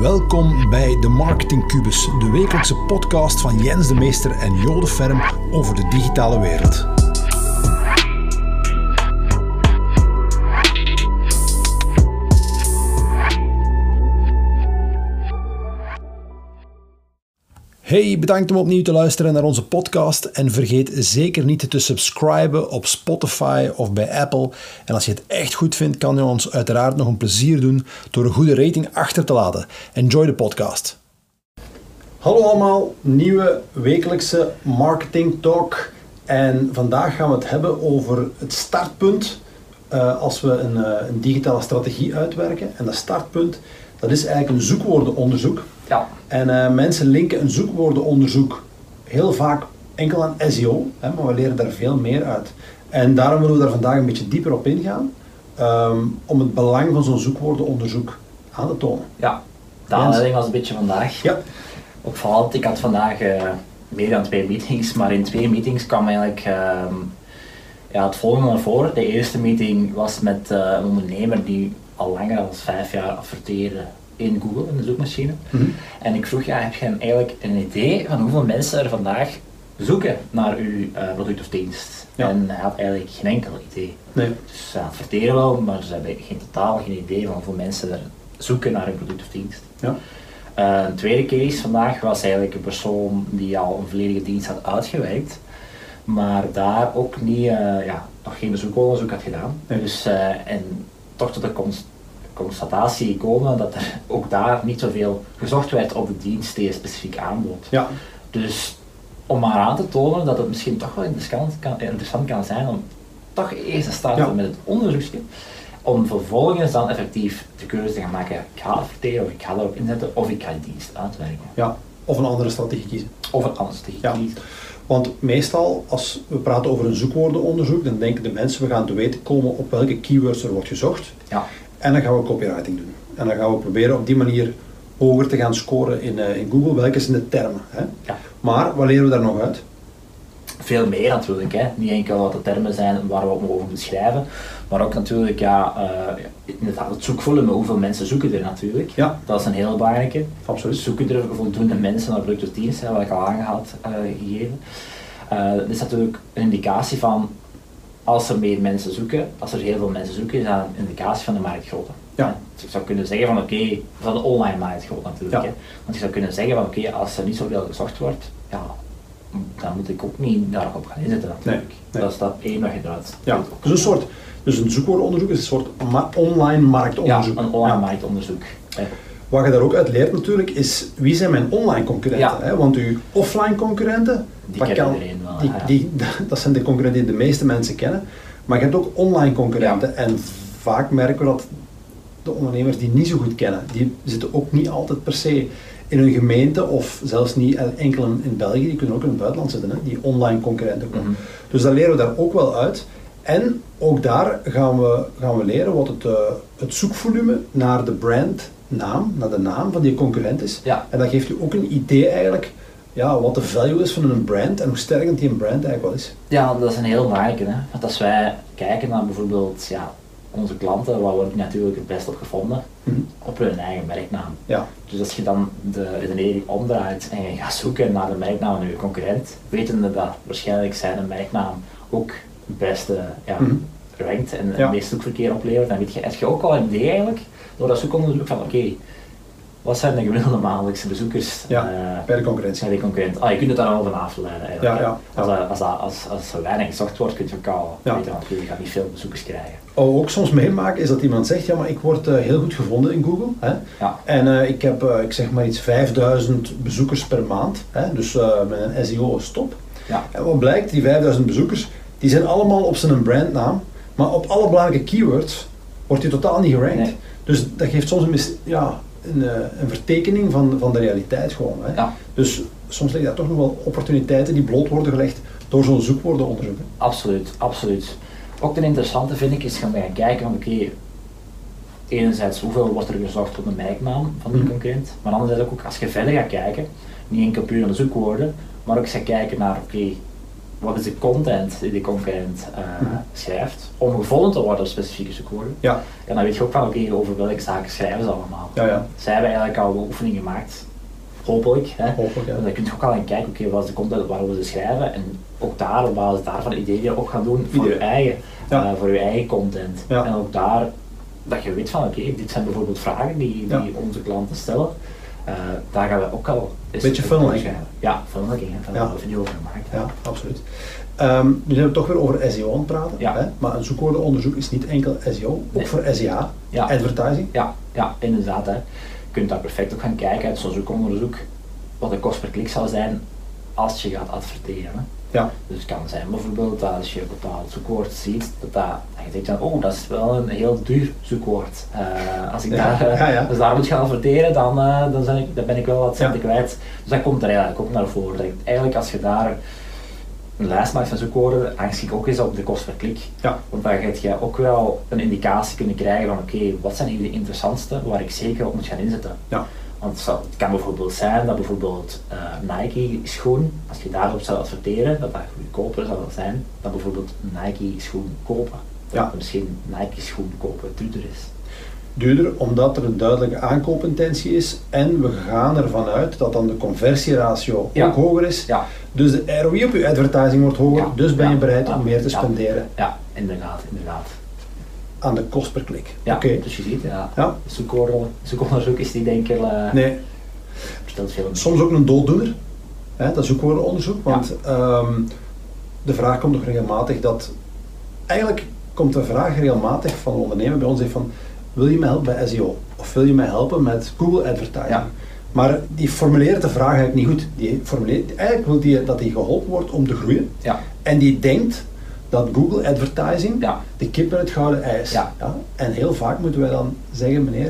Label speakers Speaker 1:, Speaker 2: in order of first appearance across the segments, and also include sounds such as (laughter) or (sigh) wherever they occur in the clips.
Speaker 1: Welkom bij de Marketing Cubus, de wekelijkse podcast van Jens de Meester en Jode Ferm over de digitale wereld. Hey, bedankt om opnieuw te luisteren naar onze podcast. En vergeet zeker niet te subscriben op Spotify of bij Apple. En als je het echt goed vindt, kan je ons uiteraard nog een plezier doen door een goede rating achter te laten. Enjoy de podcast. Hallo allemaal, nieuwe wekelijkse marketing talk. En vandaag gaan we het hebben over het startpunt uh, als we een, uh, een digitale strategie uitwerken. En dat startpunt, dat is eigenlijk een zoekwoordenonderzoek.
Speaker 2: Ja.
Speaker 1: En uh, mensen linken een zoekwoordenonderzoek heel vaak enkel aan SEO, hè, maar we leren daar veel meer uit. En daarom willen we daar vandaag een beetje dieper op ingaan, um, om het belang van zo'n zoekwoordenonderzoek aan te tonen.
Speaker 2: Ja, de aanleiding was een beetje vandaag.
Speaker 1: Ja.
Speaker 2: Opvallend, ik had vandaag uh, meer dan twee meetings, maar in twee meetings kwam eigenlijk uh, ja, het volgende naar voren. De eerste meeting was met uh, een ondernemer die al langer dan vijf jaar adverteerde in Google, in de zoekmachine.
Speaker 1: Mhm.
Speaker 2: En ik vroeg, ja, heb je eigenlijk een idee van hoeveel mensen er vandaag zoeken naar uw uh, product of dienst?
Speaker 1: Ja.
Speaker 2: En hij had eigenlijk geen enkel idee.
Speaker 1: Nee.
Speaker 2: Dus ze adverteren wel, maar ze hebben geen totaal geen idee van hoeveel mensen er zoeken naar een product of dienst.
Speaker 1: Ja.
Speaker 2: Uh, een tweede case vandaag was eigenlijk een persoon die al een volledige dienst had uitgewerkt, maar daar ook niet, uh, ja, nog geen zoekonderzoek had gedaan.
Speaker 1: Nee.
Speaker 2: Dus, en toch tot de constatatie gekomen dat er ook daar niet zoveel gezocht werd op de dienst die je specifiek aanbood.
Speaker 1: Ja.
Speaker 2: Dus om maar aan te tonen dat het misschien toch wel interessant kan, interessant kan zijn om toch eerst te starten
Speaker 1: Ja.
Speaker 2: met het onderzoekje, om vervolgens dan effectief de keuze te gaan maken, ik ga adverteren of ik ga daarop inzetten of ik ga die dienst uitwerken.
Speaker 1: ja. Of een andere strategie kiezen.
Speaker 2: Of een andere strategie
Speaker 1: Ja.
Speaker 2: kiezen.
Speaker 1: Want meestal, als we praten over een zoekwoordenonderzoek, dan denken de mensen, we gaan te weten komen op welke keywords er wordt gezocht.
Speaker 2: Ja.
Speaker 1: En dan gaan we copywriting doen. En dan gaan we proberen op die manier hoger te gaan scoren in, uh, in Google. Welke zijn de termen? Hè?
Speaker 2: Ja.
Speaker 1: Maar wat leren we daar nog uit?
Speaker 2: Veel meer natuurlijk, hè. niet enkel wat de termen zijn waar we op over beschrijven, maar ook natuurlijk ja, uh, inderdaad het zoekvolume, hoeveel mensen zoeken er natuurlijk.
Speaker 1: Ja.
Speaker 2: Dat is een heel belangrijke.
Speaker 1: Absoluut.
Speaker 2: Zoeken er voldoende mensen naar product of dienst, wat ik al aangehaald uh, gegeven. Uh, dat is natuurlijk een indicatie van als er meer mensen zoeken, als er heel veel mensen zoeken, is dat een indicatie van de marktgrootte.
Speaker 1: Ja.
Speaker 2: Dus ik zou kunnen zeggen van oké, okay, van de online marktgrootte natuurlijk.
Speaker 1: Ja.
Speaker 2: Hè. Want je zou kunnen zeggen van oké, okay, als er niet zoveel gezocht wordt, ja, dan moet ik ook niet daarop gaan inzetten natuurlijk.
Speaker 1: Nee, nee.
Speaker 2: Dat is stap 1 wat je eruit
Speaker 1: Ja, dus een soort, dus een zoekwoordenonderzoek is een soort ma online marktonderzoek.
Speaker 2: Ja, een online marktonderzoek. Hè.
Speaker 1: Wat je daar ook uit leert natuurlijk is wie zijn mijn online concurrenten.
Speaker 2: Ja.
Speaker 1: Hè? Want uw offline concurrenten,
Speaker 2: Die
Speaker 1: dat,
Speaker 2: kennen
Speaker 1: kan-
Speaker 2: iedereen wel,
Speaker 1: die, (laughs) dat zijn de concurrenten die de meeste mensen kennen. Maar je hebt ook online concurrenten. En vaak merken we dat de ondernemers die niet zo goed kennen, die zitten ook niet altijd per se in hun gemeente of zelfs niet enkel in, België, die kunnen ook in het buitenland zitten, hè? die online concurrenten komen.
Speaker 2: Mhm.
Speaker 1: Dus dat leren we daar ook wel uit. En ook daar gaan we, gaan we leren wat het, uh, het zoekvolume naar de brandnaam, naar de naam van die concurrent is.
Speaker 2: Ja.
Speaker 1: En dat geeft u ook een idee eigenlijk ja, wat de value is van een brand en hoe sterk dat die een brand eigenlijk wel is.
Speaker 2: Ja, dat is een heel belangrijke. Hè? Want als wij kijken naar bijvoorbeeld ja, onze klanten, waar wordt natuurlijk het best op gevonden?
Speaker 1: Mhm.
Speaker 2: Op hun eigen merknaam.
Speaker 1: Ja,
Speaker 2: Dus als je dan de redenering omdraait en je gaat zoeken naar de merknaam van je concurrent, wetende dat waarschijnlijk zijn merknaam ook het beste ja,
Speaker 1: Mhm.
Speaker 2: rankt en
Speaker 1: Ja.
Speaker 2: het meeste zoekverkeer oplevert, dan weet je, heb je ook al een idee eigenlijk, door dat zoekonderzoek van oké, wat zijn de gemiddelde maandelijkse bezoekers
Speaker 1: Ja,
Speaker 2: eh,
Speaker 1: bij de concurrentie.
Speaker 2: bij concurrent? Ah, je kunt het daar al van afleiden eigenlijk.
Speaker 1: Ja, ja,
Speaker 2: Als, dat- als, dat- als, als er weinig gezocht wordt, kun je ook al weten van je gaat niet veel bezoekers krijgen.
Speaker 1: Wat we ook soms meemaken is dat iemand zegt, ja maar ik word eh, heel goed gevonden in Google. Hè?
Speaker 2: Ja.
Speaker 1: En eh, ik heb, ik zeg maar iets, 5000 bezoekers per maand. Hè? Dus eh, mijn SEO is top.
Speaker 2: Ja.
Speaker 1: En wat blijkt, die 5000 bezoekers, die zijn allemaal op zijn brandnaam. Maar op alle belangrijke keywords wordt die totaal niet gerankt.
Speaker 2: Nee.
Speaker 1: Dus dat geeft soms een, mis- ja, een, eh, een vertekening van, van de realiteit gewoon. Hè?
Speaker 2: Ja.
Speaker 1: Dus soms liggen daar toch nog wel opportuniteiten die bloot worden gelegd door zo'n zoekwoordenonderzoek. hè.
Speaker 2: Absoluut, absoluut. Ook een interessante vind ik is gaan gaan kijken van oké, enerzijds hoeveel wordt er gezocht op de merknaam van die
Speaker 1: Mhm.
Speaker 2: concurrent, maar anderzijds ook als je verder gaat kijken, niet enkel puur naar de zoekwoorden, maar ook gaat kijken naar oké, wat is de content die de concurrent uh, schrijft, om gevonden te worden op specifieke zoekwoorden.
Speaker 1: Ja.
Speaker 2: En dan weet je ook van oké, over welke zaken schrijven ze allemaal.
Speaker 1: Ja, ja.
Speaker 2: Zij hebben eigenlijk al oefeningen gemaakt, hopelijk. Hè.
Speaker 1: Hopelijk, ja.
Speaker 2: En dan kun je ook al aan kijken, oké, wat is de content waarover ze schrijven en ook daar, op basis daarvan ideeën ook gaan doen voor
Speaker 1: Idee.
Speaker 2: je eigen,
Speaker 1: Ja.
Speaker 2: eh, voor je eigen content.
Speaker 1: Ja.
Speaker 2: En ook daar, dat je weet van oké, dit zijn bijvoorbeeld vragen die, die onze klanten stellen. Eh, daar gaan we ook al eens
Speaker 1: Beetje funneling.
Speaker 2: Ja, funneling, daar
Speaker 1: Ja.
Speaker 2: hebben we een video over gemaakt. hè.
Speaker 1: Ja, absoluut. Ehm, nu zijn we toch weer over SEO aan het praten.
Speaker 2: Ja.
Speaker 1: Hè? Maar een zoekwoordenonderzoek is niet enkel SEO, ook
Speaker 2: Nee.
Speaker 1: voor SEA,
Speaker 2: Ja.
Speaker 1: advertising.
Speaker 2: Ja, ja, inderdaad. Hè. Je kunt daar perfect op gaan kijken uit zo'n zoekonderzoek wat de kost per klik zal zijn als je gaat adverteren.
Speaker 1: Ja.
Speaker 2: Dus het kan zijn bijvoorbeeld dat als je een bepaald zoekwoord ziet, dat, dat, dat je denkt van, oh, dat is wel een heel duur zoekwoord. Eh, als ik
Speaker 1: Ja,
Speaker 2: daar, eh,
Speaker 1: ja, ja.
Speaker 2: Dus daar moet gaan adverteren, dan, eh, dan, zijn ik, dan ben ik wel wat centen kwijt. Dus dat komt er eigenlijk ook naar voren. Dat eigenlijk als je daar een lijst maakt van zoekwoorden, angst ik ook eens op de kost per klik.
Speaker 1: Ja.
Speaker 2: Want dan gaat je ook wel een indicatie kunnen krijgen van oké, wat zijn hier de interessantste waar ik zeker op moet gaan inzetten.
Speaker 1: Ja.
Speaker 2: Want het, kan bijvoorbeeld zijn dat bijvoorbeeld eh, Nike schoen, als je daarop zou adverteren, dat dat goedkoper zou zijn dan bijvoorbeeld Nike schoen kopen.
Speaker 1: Ja.
Speaker 2: Dat misschien Nike schoen kopen duurder is.
Speaker 1: Duurder omdat er een duidelijke aankoopintentie is en we gaan ervan uit dat dan de conversieratio
Speaker 2: Ja.
Speaker 1: ook hoger is.
Speaker 2: Ja,
Speaker 1: Dus de ROI op je advertising wordt hoger,
Speaker 2: Ja.
Speaker 1: dus ben je
Speaker 2: Ja.
Speaker 1: bereid
Speaker 2: Ja.
Speaker 1: om meer te
Speaker 2: Ja.
Speaker 1: spenderen
Speaker 2: ja, inderdaad, inderdaad.
Speaker 1: Aan de kost per klik.
Speaker 2: Ja, dus je ziet, ja, zoekonderzoek is niet denk ik, eh
Speaker 1: Nee,
Speaker 2: veel
Speaker 1: soms ook een dooddoener, hè, dat zoekwoordenonderzoek, want ehm, de vraag komt nog regelmatig dat, eigenlijk komt de vraag regelmatig van een ondernemer bij ons van, wil je mij helpen bij SEO? Of wil je mij helpen met Google Advertising?
Speaker 2: Ja.
Speaker 1: Maar die formuleert de vraag eigenlijk niet goed. Die formuleert, eigenlijk wil die dat hij geholpen wordt om te groeien.
Speaker 2: Ja,
Speaker 1: En die denkt dat Google Advertising
Speaker 2: ja,
Speaker 1: de kip in het gouden ei is.
Speaker 2: Ja.
Speaker 1: En heel vaak moeten wij dan zeggen, meneer,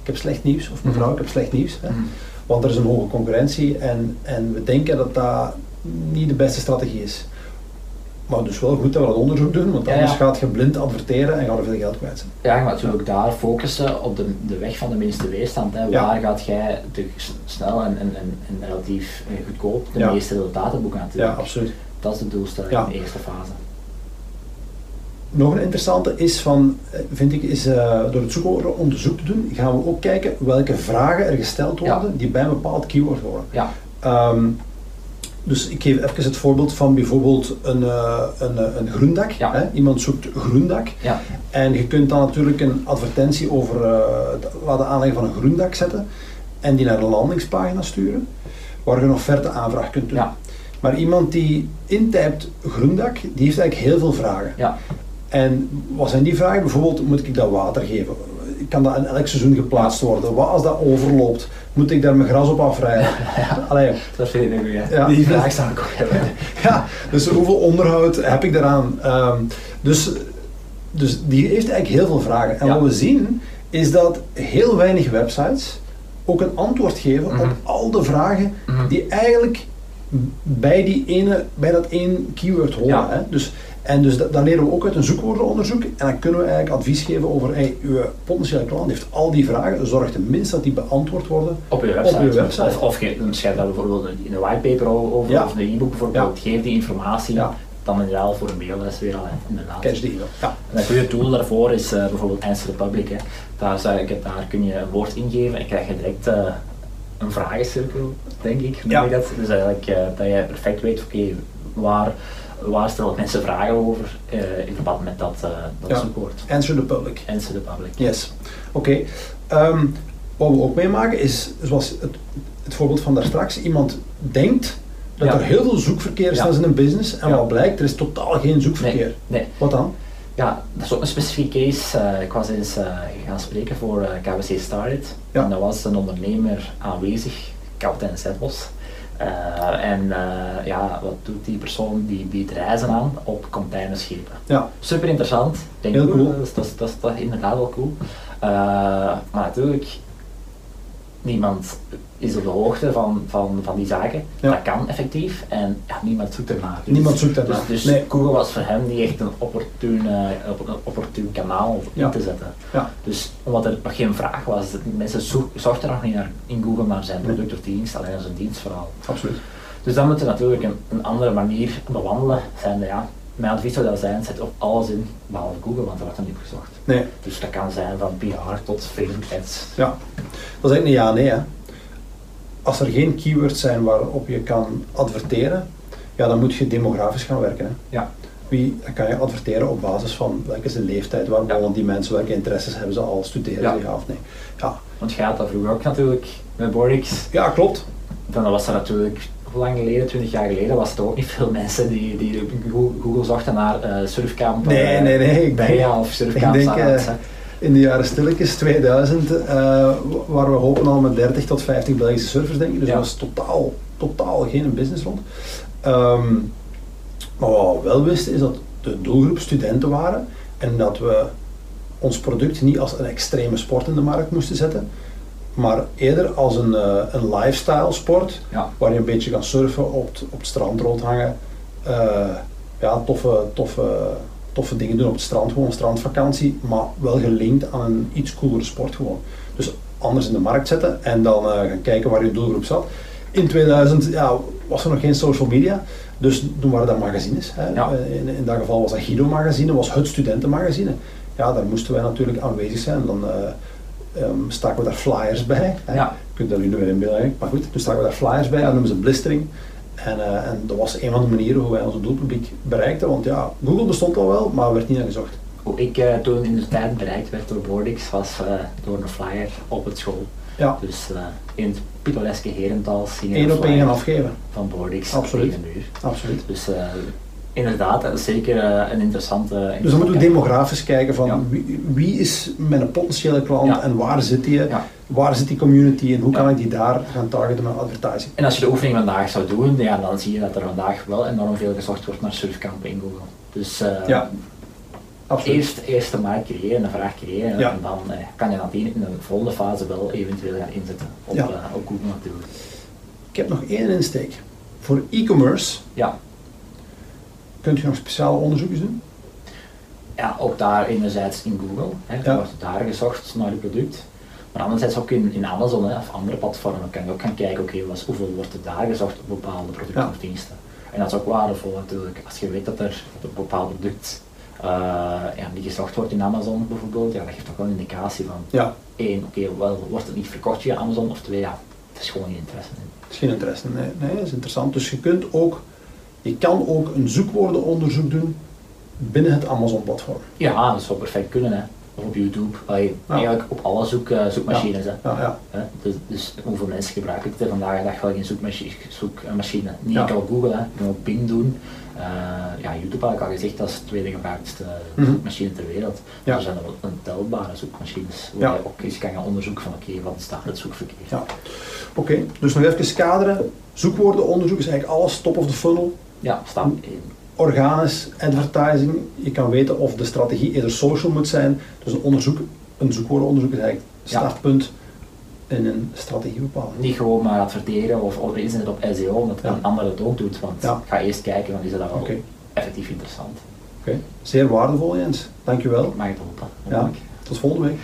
Speaker 1: ik heb slecht nieuws, of mevrouw,
Speaker 2: Mhm.
Speaker 1: ik heb slecht nieuws. Hè.
Speaker 2: Mhm.
Speaker 1: Want er is een hoge concurrentie en, en we denken dat dat niet de beste strategie is. Maar dus wel goed dat we dat onderzoek doen, want
Speaker 2: Ja,
Speaker 1: anders
Speaker 2: ja.
Speaker 1: gaat je blind adverteren en gaat er veel geld kwijt zijn.
Speaker 2: Ja, je moet natuurlijk daar focussen op de, de weg van de minste weerstand. Hè.
Speaker 1: Ja.
Speaker 2: Waar gaat jij de, snel en, en, en, en relatief eh, goedkoop de
Speaker 1: Ja.
Speaker 2: meeste resultaten boeken
Speaker 1: Ja,
Speaker 2: natuurlijk.
Speaker 1: absoluut.
Speaker 2: Dat is de doelstelling
Speaker 1: Ja.
Speaker 2: in de eerste fase.
Speaker 1: Nog een interessante is van, eh, vind ik, is eh, door het zoekwoordenonderzoek te doen, gaan we ook kijken welke vragen er gesteld
Speaker 2: Ja.
Speaker 1: worden die bij een bepaald keyword horen.
Speaker 2: Ja,
Speaker 1: Ehm, dus ik geef even het voorbeeld van bijvoorbeeld een, eh, een, een groendak.
Speaker 2: Ja.
Speaker 1: Hè? Iemand zoekt groendak.
Speaker 2: ja,
Speaker 1: En je kunt dan natuurlijk een advertentie over eh, het laten aanleggen van een groendak zetten en die naar een landingspagina sturen, waar je een offerte aanvraag kunt doen.
Speaker 2: ja,
Speaker 1: Maar iemand die intypt groendak, die heeft eigenlijk heel veel vragen.
Speaker 2: Ja,
Speaker 1: En wat zijn die vragen? Bijvoorbeeld, moet ik dat water geven? Kan dat in elk seizoen geplaatst worden? Wat als dat overloopt? Moet ik daar mijn gras op afrijden? (laughs) Allee,
Speaker 2: dat vind ik een goeie.
Speaker 1: Ja.
Speaker 2: Die vraag zou ik ook hebben. (laughs)
Speaker 1: ja, dus hoeveel onderhoud heb ik daaraan? Ehm, dus, dus die heeft eigenlijk heel veel vragen. En
Speaker 2: Ja.
Speaker 1: wat we zien is dat heel weinig websites ook een antwoord geven
Speaker 2: Mhm.
Speaker 1: op al de vragen
Speaker 2: Mhm.
Speaker 1: die eigenlijk bij, die ene, bij dat één keyword horen.
Speaker 2: Ja.
Speaker 1: Hè? Dus, en dus dat, dat leren we ook uit een zoekwoordenonderzoek. En dan kunnen we eigenlijk advies geven over, hey, uw potentiële klant heeft al die vragen, zorg tenminste dat die beantwoord worden.
Speaker 2: Op je website.
Speaker 1: Op je website.
Speaker 2: Of, of je schrijft daar bijvoorbeeld in een whitepaper over,
Speaker 1: Ja.
Speaker 2: of een e-book bijvoorbeeld. Geef die informatie
Speaker 1: Ja.
Speaker 2: dan inderdaad voor een mailles weer al, inderdaad.
Speaker 1: Catch the email. Ja.
Speaker 2: En een goede tool daarvoor is eh, bijvoorbeeld Answer the Public. Hè. Daar, zou ik, daar kun je een woord ingeven en krijg je direct eh, een vragencirkel, denk ik.
Speaker 1: Ja.
Speaker 2: ik dat. Dus eigenlijk eh, dat je perfect weet, oké, waar, waar stellen mensen vragen over eh, in verband met dat, eh, dat
Speaker 1: Ja.
Speaker 2: zoekwoord.
Speaker 1: Answer the public.
Speaker 2: Answer the Public.
Speaker 1: Yes. Oké. Ehm, wat we ook meemaken is, zoals het, het voorbeeld van daar straks, iemand denkt dat
Speaker 2: Ja.
Speaker 1: er heel veel zoekverkeer is
Speaker 2: Ja.
Speaker 1: in een business en wat blijkt, er is totaal geen zoekverkeer.
Speaker 2: Nee, nee.
Speaker 1: Wat dan?
Speaker 2: Ja, dat is ook een specifieke case. Eh, ik was eens gaan spreken voor KBC Started. En daar was een ondernemer aanwezig, kapitein Zetbos. Eh, en eh, ja, wat doet die persoon? Die biedt reizen aan op containerschepen.
Speaker 1: Ja.
Speaker 2: Super interessant. Denk,
Speaker 1: Heel cool.
Speaker 2: Dat is, dat, is, dat, is, dat is inderdaad wel cool. Eh, maar natuurlijk, niemand is op de hoogte van, van, van die zaken.
Speaker 1: Ja.
Speaker 2: Dat kan effectief en ja, niemand zoekt ernaar.
Speaker 1: Niemand zoekt ernaar.
Speaker 2: Dus, dus
Speaker 1: Nee.
Speaker 2: Google was voor hem niet echt een opportun, op- een opportun kanaal om
Speaker 1: Ja.
Speaker 2: in te zetten.
Speaker 1: Ja.
Speaker 2: Dus omdat er nog geen vraag was, mensen zochten nog niet naar, in Google naar zijn
Speaker 1: Nee.
Speaker 2: product of dienst, alleen naar zijn dienst vooral.
Speaker 1: Absoluut.
Speaker 2: Dus dan moet er natuurlijk een, een andere manier bewandelen. Zijn ja, mijn advies zou dat zijn, zet op alles in, behalve Google, want dat wordt dan niet gezocht.
Speaker 1: Nee.
Speaker 2: Dus dat kan zijn van PR tot Facebook ads.
Speaker 1: Ja, dat is eigenlijk een ja-nee. Hè. Als er geen keywords zijn waarop je kan adverteren, ja, dan moet je demografisch gaan werken. Hè.
Speaker 2: Ja.
Speaker 1: Wie dan kan je adverteren op basis van welke is de leeftijd, waar wonen die mensen, welke interesses hebben ze al, studeren
Speaker 2: Ja.
Speaker 1: ze ja of nee. Ja,
Speaker 2: Want je had dat vroeger ook natuurlijk met Borix.
Speaker 1: ja klopt.
Speaker 2: Dan was er natuurlijk, hoe lang geleden, 20 jaar geleden, was er ook niet veel mensen die, die Google, zochten naar surfkamp.
Speaker 1: Nee,
Speaker 2: eh,
Speaker 1: nee, nee, ik denk-
Speaker 2: of surfkamp.
Speaker 1: ik denk, eh. In de jaren stilletjes 2000 eh, waren we hopen al met 30 tot 50 Belgische surfers, denk ik. Dus
Speaker 2: Ja.
Speaker 1: dat was totaal, totaal geen business rond. Ehm, maar wat we wel wisten is dat de doelgroep studenten waren en dat we ons product niet als een extreme sport in de markt moesten zetten, maar eerder als een, eh, een lifestyle sport
Speaker 2: Ja.
Speaker 1: waar je een beetje kan surfen, op het, op het strand rondhangen, eh, ja, toffe, toffe, toffe dingen doen op het strand, gewoon een strandvakantie, maar wel gelinkt aan een iets coolere sport gewoon. Dus anders in de markt zetten en dan eh, gaan kijken waar je doelgroep zat. In 2000 ja, was er nog geen social media, dus toen waren dat magazines. Hè.
Speaker 2: Ja.
Speaker 1: In, in dat geval was dat Guido magazine, was het studentenmagazine. Ja, daar moesten wij natuurlijk aanwezig zijn. Dan eh, ehm, staken we daar flyers bij. Hè.
Speaker 2: Ja.
Speaker 1: Je kunt dat nu niet meer inbeelden, maar goed, toen staken we daar flyers bij, dat noemen ze blistering. En, eh, en dat was een van de manieren hoe wij onze doelpubliek bereikten, want ja, Google bestond al wel, maar werd niet aan gezocht.
Speaker 2: Hoe ik eh, toen in de tijd bereikt werd door Bordix was eh, door een flyer op het school.
Speaker 1: Ja,
Speaker 2: Dus in het pittoreske Herental zien
Speaker 1: één op één afgeven,
Speaker 2: van Bordix
Speaker 1: Absoluut. absoluut.
Speaker 2: Dus inderdaad, dat is zeker eh, een interessante...
Speaker 1: Dus dan moeten we demografisch kijken van
Speaker 2: Ja.
Speaker 1: wie, wie is mijn potentiële klant
Speaker 2: Ja.
Speaker 1: en waar zit die,
Speaker 2: Ja.
Speaker 1: waar zit die community en hoe kan ik die daar gaan targeten met advertising.
Speaker 2: En als je de oefening vandaag zou doen, ja, dan zie je dat er vandaag wel enorm veel gezocht wordt naar surfkampen in Google. Dus eh,
Speaker 1: Ja. Absoluut.
Speaker 2: eerst, eerst de markt creëren, de vraag creëren en dan eh, kan je nadien in de volgende fase wel eventueel gaan inzetten op, eh, op Google natuurlijk.
Speaker 1: Ik heb nog één insteek. Voor e-commerce
Speaker 2: Ja.
Speaker 1: Kunt u nog speciale onderzoekjes doen.
Speaker 2: ja, ook daar enerzijds in Google, hè,
Speaker 1: Ja.
Speaker 2: wordt daar gezocht naar je product. Maar anderzijds ook in, in Amazon hè, of andere platformen kan je ook gaan kijken, oké, hoeveel wordt er daar gezocht op bepaalde producten
Speaker 1: Ja.
Speaker 2: of diensten. En dat is ook waardevol natuurlijk, als je weet dat er een bepaald product eh, ja, niet gezocht wordt in Amazon bijvoorbeeld, ja, dat geeft toch wel een indicatie van,
Speaker 1: Ja,
Speaker 2: één, oké, wel wordt het niet verkocht via Amazon, of twee, ja, het is gewoon geen interesse
Speaker 1: is geen interesse. Nee, nee, dat is interessant. Dus je kunt ook, je kan ook een zoekwoordenonderzoek doen binnen het Amazon-platform.
Speaker 2: Ja, dat zou perfect kunnen, hè. Of op YouTube,
Speaker 1: Ja.
Speaker 2: eigenlijk op alle zoek, eh, zoekmachines. Hè.
Speaker 1: Ja, ja.
Speaker 2: Hè? Dus, dus hoeveel mensen gebruiken het er vandaag de dag wel geen zoekmachine? zoekmachine. Niet enkel Google, hè. je kan ook Bing doen. Eh, ja, YouTube had ik al gezegd, dat is de tweede gebruiktste
Speaker 1: Mhm.
Speaker 2: zoekmachine ter wereld.
Speaker 1: Ja.
Speaker 2: Er zijn er wel ontelbare zoekmachines, waar je ook eens kan gaan onderzoeken van oké, wat is daar het zoekverkeer?
Speaker 1: Ja. Oké, dus nog even kaderen. Zoekwoordenonderzoek is eigenlijk alles top of the funnel.
Speaker 2: Ja, staat één.
Speaker 1: Organisch, advertising. Je kan weten of de strategie eerder social moet zijn. Dus een onderzoek, een zoekwoordenonderzoek is eigenlijk het
Speaker 2: Ja.
Speaker 1: startpunt in een strategiebepaling.
Speaker 2: Niet gewoon maar adverteren of, of inzetten op SEO, omdat
Speaker 1: Ja.
Speaker 2: een ander het ook doet. Want
Speaker 1: Ja.
Speaker 2: ga eerst kijken, van is dat wel
Speaker 1: Oké.
Speaker 2: effectief interessant.
Speaker 1: Oké, zeer waardevol Jens. Dankjewel.
Speaker 2: Ik mag het hopen.
Speaker 1: Tot volgende week.